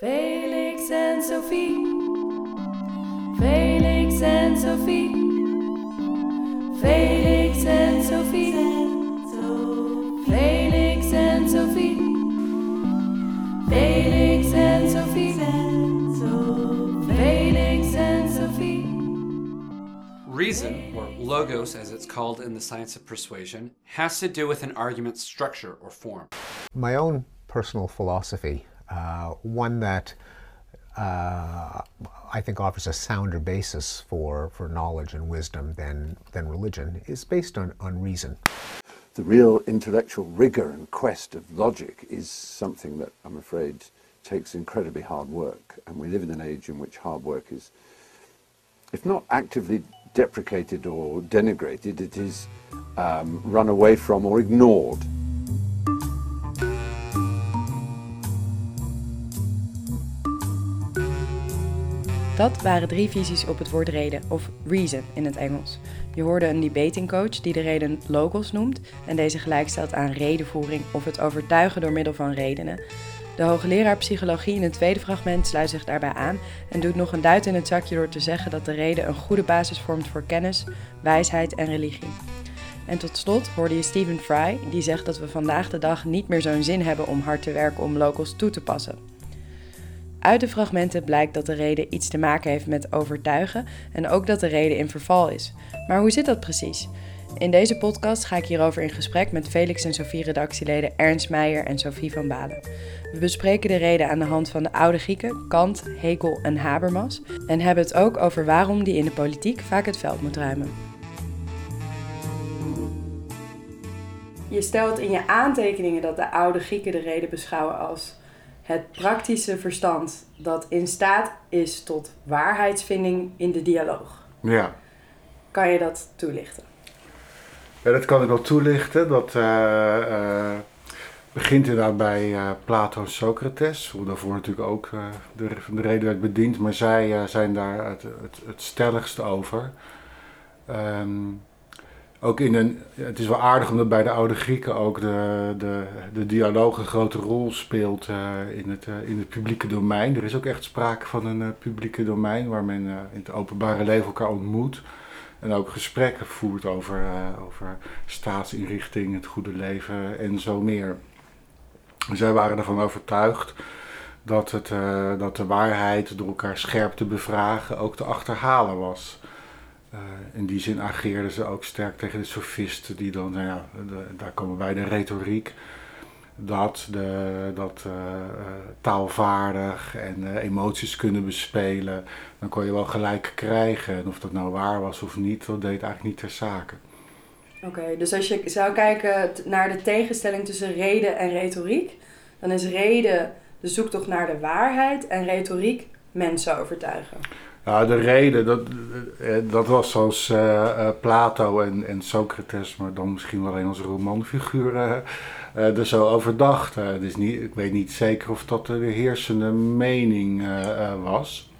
Felix en Sophie. Felix en Sophie. Felix en Sophie. Felix en Sophie. Felix en Sophie. Felix en Sophie. Reason, or logos as it's called in the science of persuasion, has to do with an argument's structure or form. my own personal philosophy, one that uh, I think offers a sounder basis for, for knowledge and wisdom than, than religion, is based on, on reason. the real intellectual rigor and quest of logic is something that I'm afraid takes incredibly hard work. And we live in an age in which hard work is, if not actively deprecated or denigrated, it is um, run away from or ignored. Dat waren drie visies op het woord reden, of reason in het Engels. Je hoorde een debatingcoach die de reden logos noemt en deze gelijkstelt aan redenvoering of het overtuigen door middel van redenen. De hoogleraar psychologie in het tweede fragment sluit zich daarbij aan en doet nog een duit in het zakje door te zeggen dat de reden een goede basis vormt voor kennis, wijsheid en religie. En tot slot hoorde je Stephen Fry, die zegt dat we vandaag de dag niet meer zo'n zin hebben om hard te werken om locals toe te passen. Uit de fragmenten blijkt dat de reden iets te maken heeft met overtuigen en ook dat de reden in verval is. Maar hoe zit dat precies? In deze podcast ga ik hierover in gesprek met Felix en Sophie redactieleden Ernst Meijer en Sophie van Balen. We bespreken de reden aan de hand van de oude Grieken, Kant, Hegel en Habermas en hebben het ook over waarom die in de politiek vaak het veld moet ruimen. Je stelt in je aantekeningen dat de oude Grieken de reden beschouwen als het praktische verstand dat in staat is tot waarheidsvinding in de dialoog. Ja. Kan je dat toelichten? ja, dat kan ik wel toelichten. Dat eh, eh, begint inderdaad bij eh, Plato en Socrates, hoe daarvoor natuurlijk ook de, de reden werd bediend, maar zij zijn daar het, het, het stelligst over. Ehm, ook in een, het is wel aardig omdat bij de oude Grieken ook de, de, de dialoog een grote rol speelt eh, in, het, eh, in het publieke domein. Er is ook echt sprake van een eh, publieke domein waar men in het openbare leven elkaar ontmoet. En ook gesprekken voert over, over staatsinrichting, het goede leven en zo meer. Zij waren ervan overtuigd dat, het, dat de waarheid door elkaar scherp te bevragen ook te achterhalen was. Eh, in die zin ageerden ze ook sterk tegen de sofisten, die dan, nou ja, daar komen wij de retoriek, dat, de, dat eh, eh, taalvaardig en emoties kunnen bespelen, dan kon je wel gelijk krijgen. En of dat nou waar was of niet, dat deed eigenlijk niet ter zake. Oké, dus als je zou kijken naar de tegenstelling tussen reden en retoriek, dan is reden de zoektocht naar de waarheid en retoriek mensen overtuigen. Ja, de reden, dat, eh, dat was zoals eh, eh, Plato en, en Socrates, maar dan misschien wel alleen als romanfiguren eh, er zo over dachten. Dus niet, ik weet niet zeker of dat de heersende mening eh, eh, was.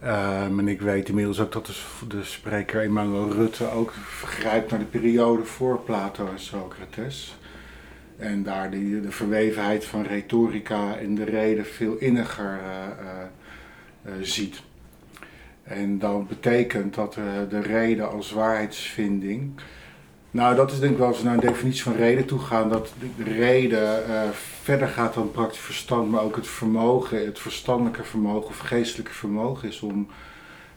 Ehm, en ik weet inmiddels ook dat de, de spreker Emmanuel Rutte ook vergrijpt naar de periode voor Plato en Socrates. En daar die, de verwevenheid van retorica en de reden veel inniger eh, eh, eh, ziet. En dat betekent dat eh, de reden als waarheidsvinding. Nou, dat is denk ik wel als we naar een definitie van reden toe gaan, dat de reden eh, verder gaat dan praktisch verstand, maar ook het vermogen, het verstandelijke vermogen of geestelijke vermogen is om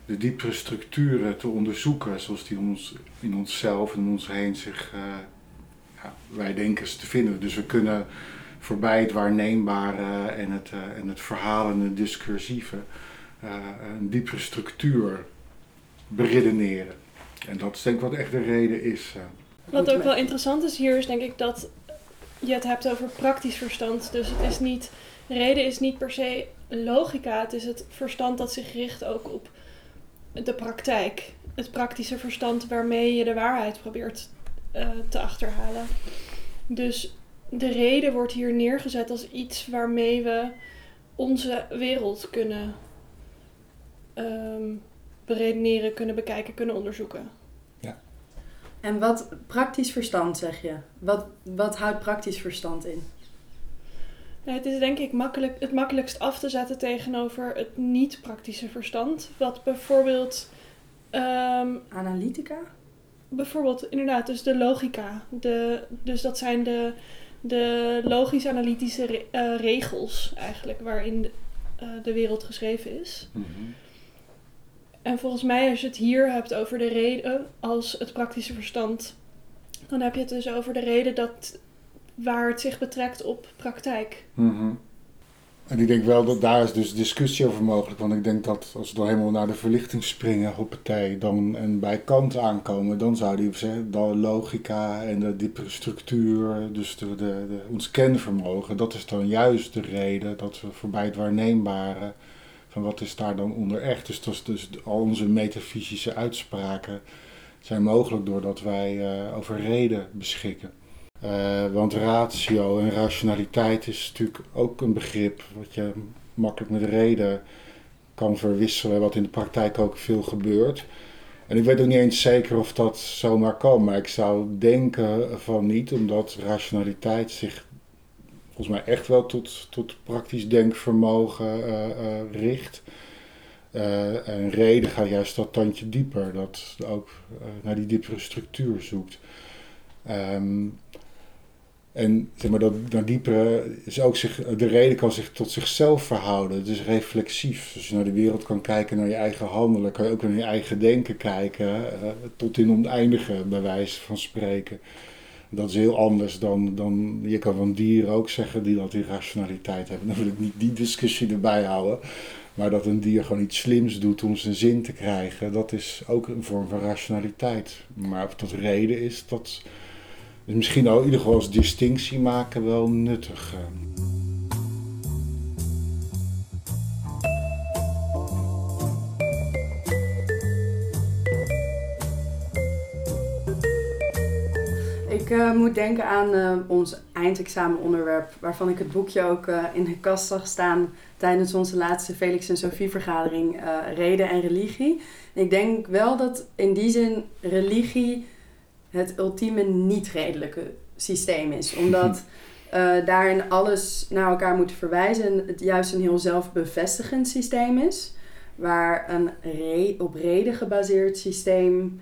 de diepere structuren te onderzoeken, zoals die ons, in onszelf en ons heen zich, eh, ja, wij denken ze te vinden. Dus we kunnen voorbij het waarneembare en het, eh, en het verhalende, discursieve, eh, een diepere structuur beredeneren. En dat is denk ik wat echt de reden is. eh. Wat ook wel interessant is hier, is denk ik dat je het hebt over praktisch verstand. Dus het is niet, reden is niet per se logica. Het is het verstand dat zich richt ook op de praktijk. Het praktische verstand waarmee je de waarheid probeert eh, te achterhalen. Dus de reden wordt hier neergezet als iets waarmee we onze wereld kunnen ehm, beredeneren, kunnen bekijken, kunnen onderzoeken. En wat praktisch verstand zeg je? Wat, wat houdt praktisch verstand in? Nou, het is denk ik makkelijk, het makkelijkst af te zetten tegenover het niet-praktische verstand. Wat bijvoorbeeld, ehm, Analytica? bijvoorbeeld inderdaad, dus de logica. De, dus dat zijn de, de logisch-analytische re- eh, regels eigenlijk waarin de, eh, de wereld geschreven is. En volgens mij, als je het hier hebt over de reden als het praktische verstand, dan heb je het dus over de reden dat waar het zich betrekt op praktijk. Mhm. En ik denk wel dat daar is dus discussie over mogelijk. Want ik denk dat als we dan helemaal naar de verlichting springen, hoppatee, dan en bij Kant aankomen, dan zou die zeggen, de logica en de diepere structuur, dus de, de, de, ons kenvermogen, dat is dan juist de reden dat we voorbij het waarneembare, van wat is daar dan onder echt. Dus, dus al onze metafysische uitspraken zijn mogelijk doordat wij eh, over reden beschikken. Uh, want ratio en rationaliteit is natuurlijk ook een begrip wat je makkelijk met reden kan verwisselen, wat in de praktijk ook veel gebeurt. En ik weet ook niet eens zeker of dat zomaar kan, maar ik zou denken van niet, omdat rationaliteit zich volgens mij echt wel tot, tot praktisch denkvermogen uh, uh, richt. en reden gaat juist dat tandje dieper, dat ook naar die diepere structuur zoekt. Um, en zeg maar, dat, dat diepere is ook zich, de reden kan zich tot zichzelf verhouden. Het is reflexief. Als je naar de wereld kan kijken, naar je eigen handelen, kan je ook naar je eigen denken kijken. Tot in oneindige, bij wijze van spreken. Dat is heel anders dan, dan je kan van dieren ook zeggen die dat irrationaliteit hebben. Dan wil ik niet die discussie erbij houden. Maar dat een dier gewoon iets slims doet om zijn zin te krijgen, dat is ook een vorm van rationaliteit. Maar of dat reden is, dat is misschien ook in ieder geval als distinctie maken wel nuttig. Ik uh, moet denken aan uh, ons eindexamenonderwerp, waarvan ik het boekje ook uh, in de kast zag staan tijdens onze laatste Felix en Sophie vergadering, Reden en Religie. Ik denk wel dat in die zin religie het ultieme niet-redelijke systeem is. Omdat daarin alles naar elkaar moet verwijzen. Het juist een heel zelfbevestigend systeem is. Waar een re op reden gebaseerd systeem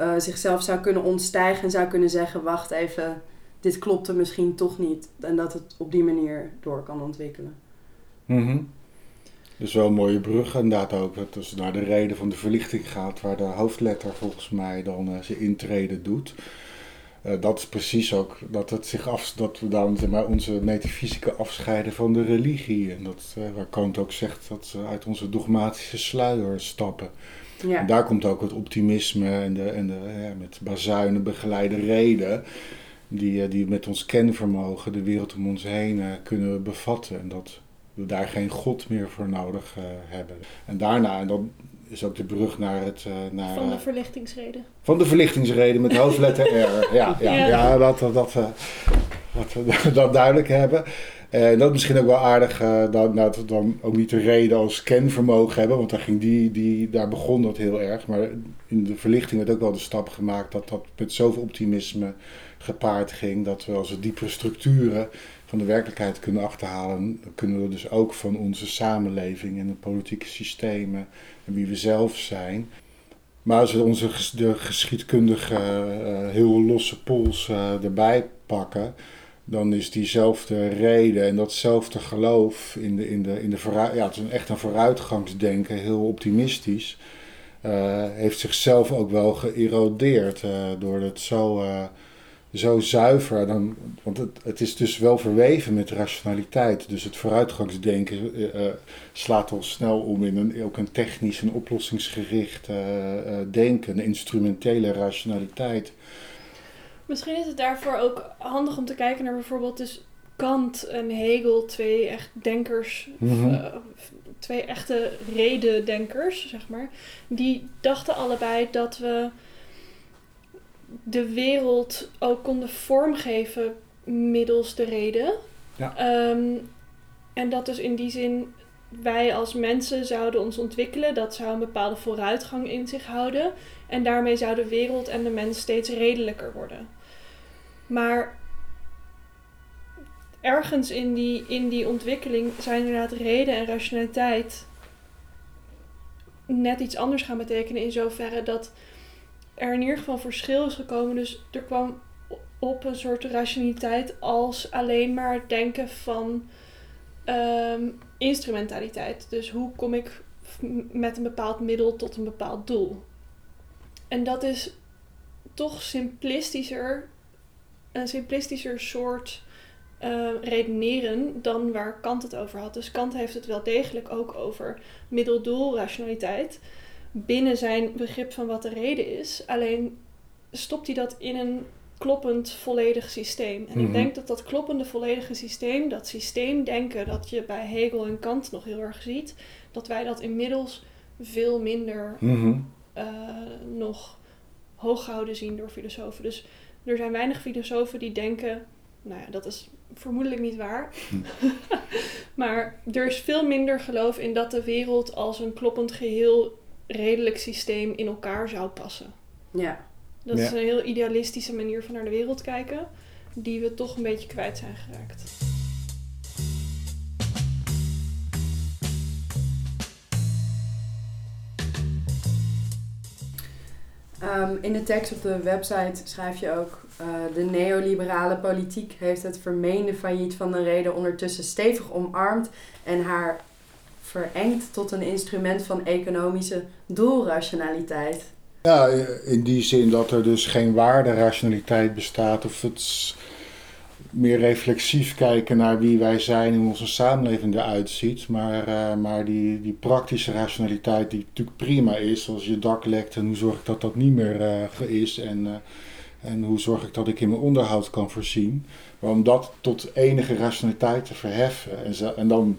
uh, zichzelf zou kunnen ontstijgen en zou kunnen zeggen: wacht even, dit klopte misschien toch niet. En dat het op die manier door kan ontwikkelen. -hmm. Dus wel een mooie brug inderdaad ook. Dat als naar de reden van de verlichting gaat, waar de hoofdletter volgens mij dan uh, zijn intrede doet. Uh, dat is precies ook dat, het zich af, dat we dan zeg maar, onze metafysica afscheiden van de religie. En dat, waar Kant ook zegt dat ze uit onze dogmatische sluier stappen. Ja. En daar komt ook het optimisme en de, en de ja, met bazuinen begeleide reden. Die, die met ons kenvermogen de wereld om ons heen kunnen bevatten. En dat we daar geen God meer voor nodig uh, hebben. En daarna, en dan is ook de brug naar het... Uh, naar, van de verlichtingsreden. Van de verlichtingsreden met hoofdletter R. Ja, ja, ja. ja dat, dat, dat, uh, dat we dat duidelijk hebben. En dat is misschien ook wel aardig dat, dat we dan ook niet de reden als kenvermogen hebben, want daar, ging die, die, daar begon dat heel erg. Maar in de verlichting werd ook wel de stap gemaakt dat dat met zoveel optimisme gepaard ging, dat we als we diepere structuren van de werkelijkheid kunnen achterhalen, dan kunnen we dus ook van onze samenleving en de politieke systemen en wie we zelf zijn. Maar als we onze de geschiedkundige uh, heel losse pols erbij pakken, dan is diezelfde reden en datzelfde geloof in de, in de, in de ja, het is echt een vooruitgangsdenken, heel optimistisch, uh, heeft zichzelf ook wel geërodeerd door het zo zo zuiver. Dan, want het, het is dus wel verweven met rationaliteit. Dus het vooruitgangsdenken slaat al snel om in een, ook een technisch en oplossingsgericht denken, een instrumentele rationaliteit. Misschien is het daarvoor ook handig om te kijken naar bijvoorbeeld dus Kant en Hegel, twee echt denkers, mm-hmm. uh, twee echte redendenkers, zeg maar. Die dachten allebei dat we de wereld ook konden vormgeven middels de reden. Ja. Um, en dat dus in die zin wij als mensen zouden ons ontwikkelen. Dat zou een bepaalde vooruitgang in zich houden. En daarmee zou de wereld en de mens steeds redelijker worden. Maar ergens in die, in die ontwikkeling zijn inderdaad reden en rationaliteit net iets anders gaan betekenen in zoverre dat er in ieder geval verschil is gekomen. Dus er kwam op een soort rationaliteit als alleen maar het denken van ehm, instrumentaliteit. Dus hoe kom ik met een bepaald middel tot een bepaald doel? En dat is toch simplistischer, een simplistischer soort eh, redeneren dan waar Kant het over had. Dus Kant heeft het wel degelijk ook over middel-doel rationaliteit binnen zijn begrip van wat de reden is. Alleen stopt hij dat in een kloppend volledig systeem. En ik Mhm. denk dat dat kloppende volledige systeem, dat systeemdenken dat je bij Hegel en Kant nog heel erg ziet, dat wij dat inmiddels veel minder Mhm. eh, nog hooggehouden zien door filosofen. Dus er zijn weinig filosofen die denken, nou ja, dat is vermoedelijk niet waar. maar er is veel minder geloof in dat de wereld als een kloppend geheel redelijk systeem in elkaar zou passen. Ja. Dat is een heel idealistische manier van naar de wereld kijken, die we toch een beetje kwijt zijn geraakt. Ehm, in de tekst op de website schrijf je ook... eh, de neoliberale politiek heeft het vermeende failliet van de reden ondertussen stevig omarmd... en haar verengd tot een instrument van economische doelrationaliteit. Ja, in die zin dat er dus geen waarderationaliteit bestaat of het meer reflexief kijken naar wie wij zijn en hoe onze samenleving eruit ziet. Maar, eh, maar die, die praktische rationaliteit die natuurlijk prima is, als je dak lekt en hoe zorg ik dat dat niet meer eh, is en, eh, en hoe zorg ik dat ik in mijn onderhoud kan voorzien. Maar om dat tot enige rationaliteit te verheffen en, en dan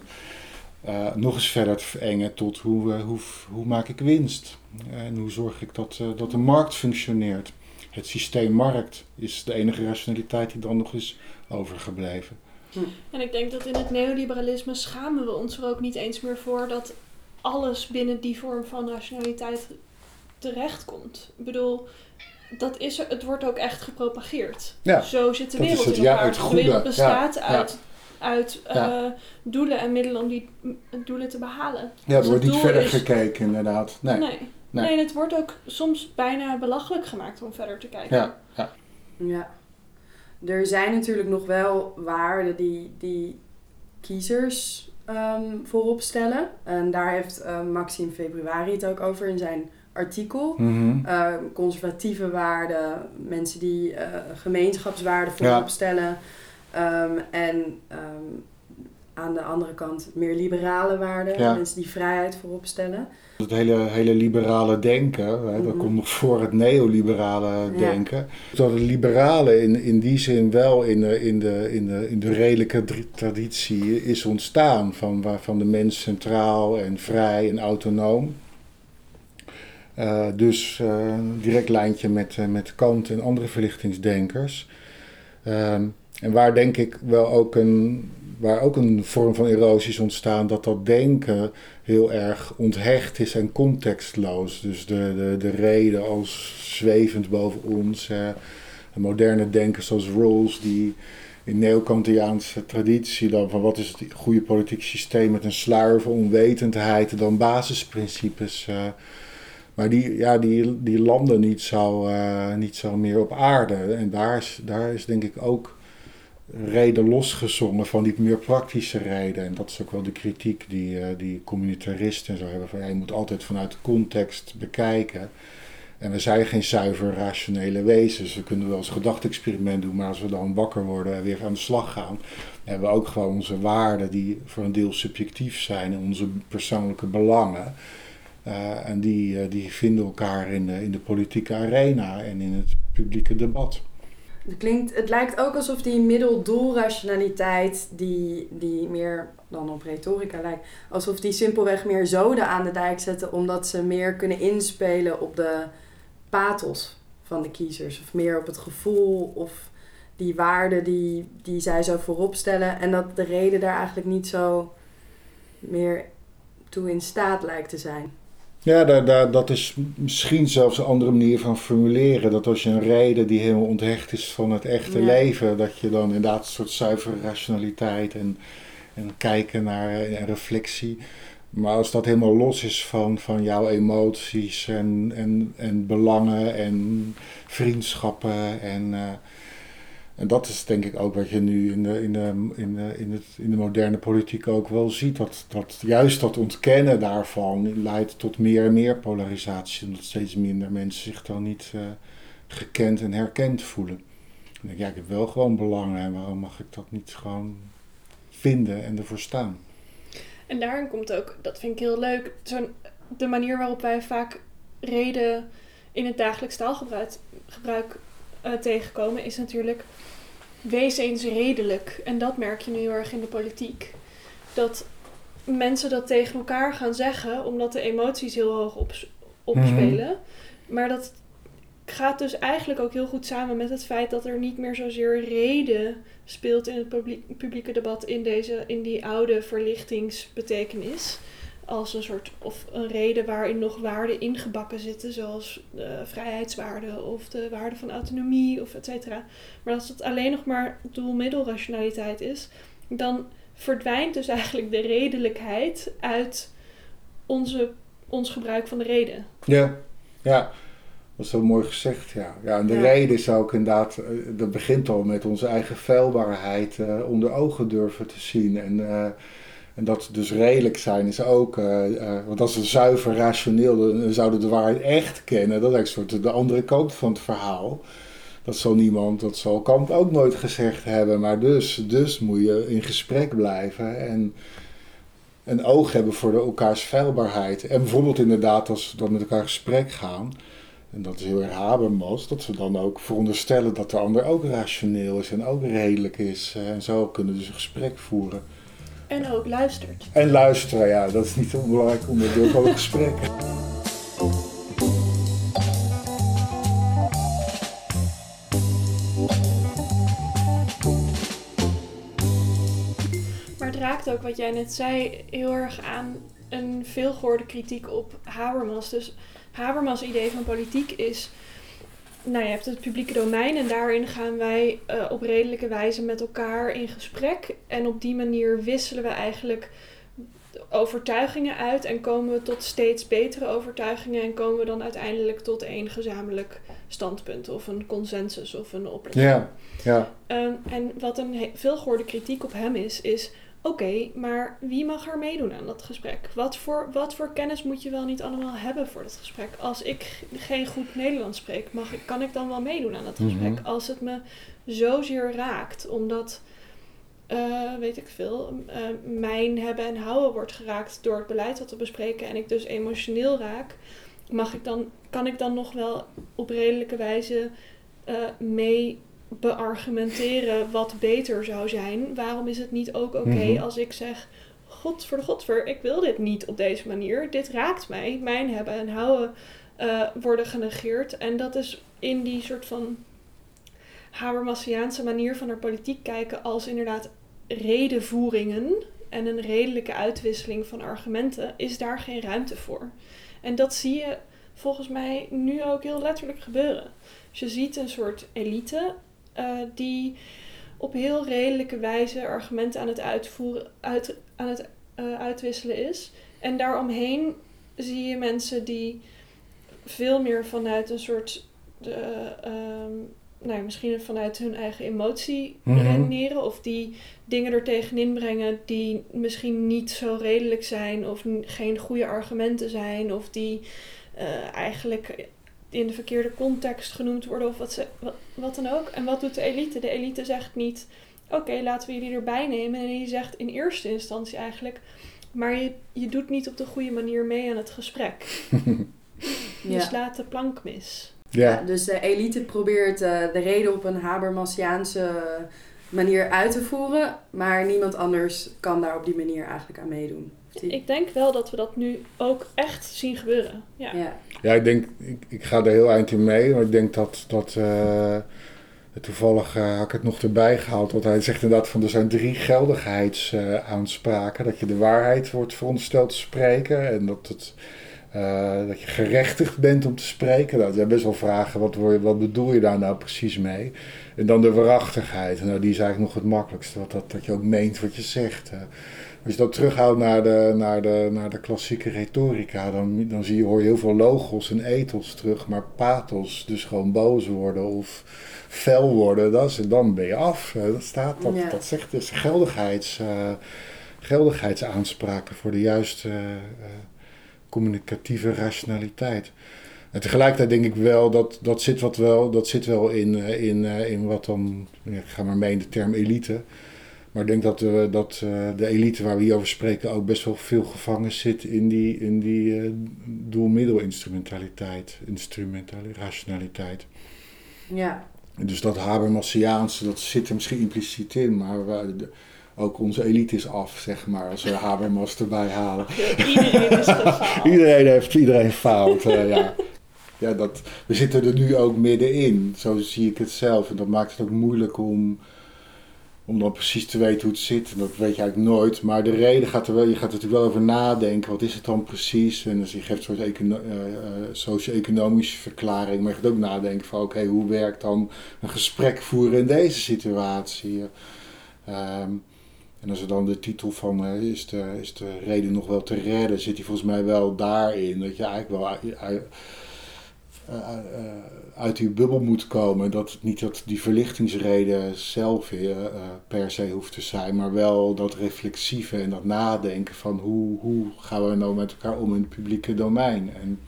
nog eens verder te verengen tot hoe, hoe, hoe maak ik winst en hoe zorg ik dat, dat de markt functioneert. Het systeem markt is de enige rationaliteit die dan nog is overgebleven. En ik denk dat in het neoliberalisme schamen we ons er ook niet eens meer voor dat alles binnen die vorm van rationaliteit terechtkomt. Ik bedoel, dat is er, het wordt ook echt gepropageerd. Ja, Zo zit de wereld het, in ja, elkaar. het de wereld bestaat ja, uit, uit Ja. eh, doelen en middelen om die doelen te behalen. Ja, er Dus wordt niet verder is- gekeken inderdaad. Nee. Nee. Nee. Nee. en het wordt ook soms bijna belachelijk gemaakt om verder te kijken. Ja, ja. Ja. Er zijn natuurlijk nog wel waarden die, die kiezers ehm, voorop stellen. En daar heeft eh, Maxime Februari het ook over in zijn artikel. Mhm. Eh, conservatieve waarden, mensen die eh, gemeenschapswaarden Ja. voorop stellen. Ehm, en ehm, aan de andere kant meer liberale waarden, Ja. mensen die vrijheid voorop stellen. Het hele, hele liberale denken, hè, dat Mhm. komt nog voor het neoliberale Ja. denken. Dat het liberale in, in die zin wel in de, in de, in de, in de redelijke traditie is ontstaan. Van, waarvan de mens centraal en vrij en autonoom. Eh, dus een direct lijntje met, eh, met Kant en andere verlichtingsdenkers. Ehm, en waar denk ik wel ook een, waar ook een vorm van erosie is ontstaan, dat dat denken heel erg onthecht is en contextloos. Dus de, de, de reden als zwevend boven ons. moderne denkers zoals Rawls, die in neo-Kantiaanse traditie dan van wat is het goede politiek systeem met een sluier van onwetendheid, dan basisprincipes. eh, maar die, ja, die, die landen niet zo, eh, niet zo meer op aarde. En daar is, daar is denk ik ook reden losgezongen van die meer praktische reden. En dat is ook wel de kritiek die, eh, die communitaristen en zo hebben. Van, je moet altijd vanuit context bekijken. En we zijn geen zuiver rationele wezens. We kunnen wel eens een gedachte-experiment doen, maar als we dan wakker worden en weer aan de slag gaan, hebben we ook gewoon onze waarden die voor een deel subjectief zijn en onze persoonlijke belangen. Eh, en die, eh, die vinden elkaar in de, in de politieke arena en in het publieke debat. Het, klinkt, het lijkt ook alsof die middeldoelrationaliteit, die, die meer dan op retorica lijkt, alsof die simpelweg meer zoden aan de dijk zetten, omdat ze meer kunnen inspelen op de pathos van de kiezers. Of meer op het gevoel of die waarden die, die zij zo voorop stellen. En dat de reden daar eigenlijk niet zo meer toe in staat lijkt te zijn. Ja, daar, daar, dat is misschien zelfs een andere manier van formuleren. Dat als je een reden die helemaal onthecht is van het echte Ja. leven, dat je dan inderdaad een soort zuivere rationaliteit en, en kijken naar eh, en reflectie. Maar als dat helemaal los is van, van jouw emoties en, en, en belangen en vriendschappen en, eh, en dat is denk ik ook wat je nu in de, in de, in de, in het, in de moderne politiek ook wel ziet. Dat, dat juist dat ontkennen daarvan leidt tot meer en meer polarisatie. Omdat steeds minder mensen zich dan niet eh, gekend en herkend voelen. Denk ik, ja, ik heb wel gewoon belangen en waarom mag ik dat niet gewoon vinden en ervoor staan? En daarin komt ook, dat vind ik heel leuk, zo'n, de manier waarop wij vaak reden in het dagelijks taalgebruik gebruik, eh, tegenkomen, is natuurlijk wees eens redelijk. En dat merk je nu heel erg in de politiek. Dat mensen dat tegen elkaar gaan zeggen, omdat de emoties heel hoog op, opspelen. Maar dat gaat dus eigenlijk ook heel goed samen met het feit dat er niet meer zozeer reden speelt in het publiek, publieke debat in, deze, in die oude verlichtingsbetekenis. Als een soort, of een reden waarin nog waarden ingebakken zitten, zoals de vrijheidswaarde of de waarde van autonomie of et cetera. Maar als het alleen nog maar doel-middelrationaliteit is, dan verdwijnt dus eigenlijk de redelijkheid uit onze, ons gebruik van de reden. Ja, ja. Dat is zo mooi gezegd, ja. ja en de Ja. reden is ook inderdaad, eh, dat begint al met onze eigen feilbaarheid eh, onder ogen durven te zien. En, eh, en dat dus redelijk zijn is ook, eh, eh, want als we zuiver rationeel dan zouden de waarheid echt kennen, dat is eigenlijk soort de andere kant van het verhaal. Dat zal niemand, dat zal Kant ook nooit gezegd hebben. Maar dus, dus moet je in gesprek blijven en een oog hebben voor de, elkaars feilbaarheid. En bijvoorbeeld inderdaad, als we dan met elkaar in gesprek gaan, en dat is heel erg Habermas, dat we dan ook veronderstellen dat de ander ook rationeel is en ook redelijk is. eh, En zo kunnen we dus een gesprek voeren. En ook luistert. En luisteren, ja, dat is niet een belangrijk onderdeel van het gesprek. Maar het raakt ook wat jij net zei heel erg aan een veelgehoorde kritiek op Habermas. Dus Habermas' idee van politiek is, nou je hebt het publieke domein en daarin gaan wij eh, op redelijke wijze met elkaar in gesprek. En op die manier wisselen we eigenlijk overtuigingen uit en komen we tot steeds betere overtuigingen en komen we dan uiteindelijk tot één gezamenlijk standpunt of een consensus of een oplossing. Ja, ja. Ehm, en wat een veelgehoorde kritiek op hem is, is: oké, maar wie mag er meedoen aan dat gesprek? Wat voor, wat voor kennis moet je wel niet allemaal hebben voor dat gesprek? Als ik geen goed Nederlands spreek, mag ik, kan ik dan wel meedoen aan dat gesprek? Mhm. Als het me zozeer raakt, omdat, eh, weet ik veel, eh, mijn hebben en houden wordt geraakt door het beleid wat we bespreken en ik dus emotioneel raak, mag ik dan, kan ik dan nog wel op redelijke wijze eh, mee beargumenteren wat beter zou zijn. Waarom is het niet ook oké Mhm. als ik zeg: God voor de godver, ik wil dit niet op deze manier. Dit raakt mij. Mijn hebben en houden eh, worden genegeerd. En dat is in die soort van Habermasiaanse manier van naar politiek kijken als inderdaad redenvoeringen en een redelijke uitwisseling van argumenten, is daar geen ruimte voor. En dat zie je volgens mij nu ook heel letterlijk gebeuren. Dus je ziet een soort elite die op heel redelijke wijze argumenten aan het uitvoeren, uit, aan het eh, uitwisselen is. En daaromheen zie je mensen die veel meer vanuit een soort, eh, ehm, nou ja, misschien vanuit hun eigen emotie Mhm. redeneren. Of die dingen er tegenin brengen die misschien niet zo redelijk zijn. Of geen goede argumenten zijn. Of die eh, eigenlijk in de verkeerde context genoemd worden. Of wat, ze, wat, wat dan ook. En wat doet de elite? De elite zegt niet, oké, laten we jullie erbij nemen. En die zegt in eerste instantie eigenlijk... Maar je, je doet niet op de goede manier mee aan het gesprek. Je Ja. slaat de plank mis. Ja, Ja, dus de elite probeert eh, de reden op een Habermasiaanse manier uit te voeren, maar niemand anders kan daar op die manier eigenlijk aan meedoen. Die- Ik denk wel dat we dat nu ook echt zien gebeuren. Ja. ja. ja ik denk, ik, ik ga er heel eind in mee, maar ik denk dat, dat eh, toevallig eh, had ik het nog erbij gehaald, want hij zegt inderdaad van er zijn drie geldigheidsaanspraken. dat je de waarheid wordt verondersteld te spreken en dat het eh, dat je gerechtigd bent om te spreken. Nou, er zijn best wel vragen, wat, word je- wat bedoel je daar nou precies mee? En dan de waarachtigheid. Nou, die is eigenlijk nog het makkelijkste. Wat, dat, dat je ook meent wat je zegt. eh. Als je dat terughoudt naar de, naar de, naar de klassieke retorica, dan, dan zie je, hoor je heel veel logos en ethos terug. Maar pathos, dus gewoon boos worden of fel worden, dat is, dan ben je af. Dat staat, dat, Ja. dat zegt dus geldigheids, eh, geldigheidsaanspraken voor de juiste eh, communicatieve rationaliteit. En tegelijkertijd denk ik wel dat dat zit, wat wel, dat zit wel in, eh, in, in wat dan, ik ga maar mee in de term elite. Maar ik denk dat, eh, dat eh, de elite waar we hier over spreken ook best wel veel gevangen zit in die, in die eh doel-middel-instrumentaliteit, instrumentali- rationaliteit. Ja. Dus dat Habermasiaanse, dat zit er misschien impliciet in, maar we- de- ook onze elite is af, zeg maar, als we Habermas erbij halen. Iedereen is gefaald. Iedereen heeft, iedereen faalt, ja. Ja, dat, we zitten er nu ook middenin, zo zie ik het zelf. En dat maakt het ook moeilijk om, om dan precies te weten hoe het zit. Dat weet je eigenlijk nooit. Maar de reden gaat er wel, je gaat er natuurlijk wel over nadenken. Wat is het dan precies? En dus je geeft een soort econo- eh, eh, socio-economische verklaring. Maar je gaat ook nadenken van, oké, hoe werkt dan een gesprek voeren in deze situatie? Ehm, en als er dan de titel van eh, is, de, is de reden nog wel te redden, zit die volgens mij wel daarin. Dat je eigenlijk wel uit, eh, eh, uit die bubbel moet komen. Dat het niet dat die verlichtingsreden zelf eh, eh, per se hoeft te zijn, maar wel dat reflexieve en dat nadenken van hoe, hoe gaan we nou met elkaar om in het publieke domein. En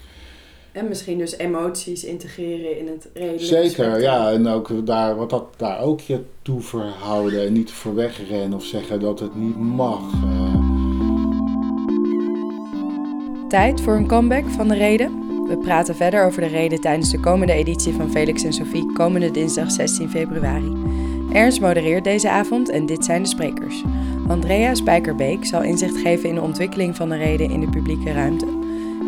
En misschien dus emoties integreren in het redelijke Zeker, spectrum. ja. En ook daar, wat dat daar ook je toe verhouden en niet voor wegrennen of zeggen dat het niet mag. Tijd voor een comeback van de reden. We praten verder over de reden tijdens de komende editie van Felix en Sophie komende dinsdag 16 februari. Ernst modereert deze avond en dit zijn de sprekers. Andrea Spijkerbeek zal inzicht geven in de ontwikkeling van de reden in de publieke ruimte.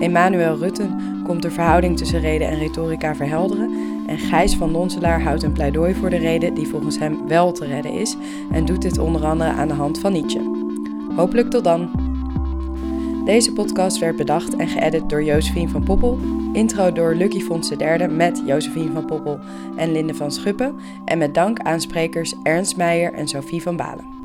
Emmanuel Rutten komt de verhouding tussen reden en retorica verhelderen. En Gijs van Donselaar houdt een pleidooi voor de reden die volgens hem wel te redden is en doet dit onder andere aan de hand van Nietzsche. Hopelijk tot dan! Deze podcast werd bedacht en geëdit door Josephine van Poppel. Intro door Lucky Fons III met Josephine van Poppel en Linde van Schuppen. En met dank aan sprekers Ernst Meijer en Sophie van Balen.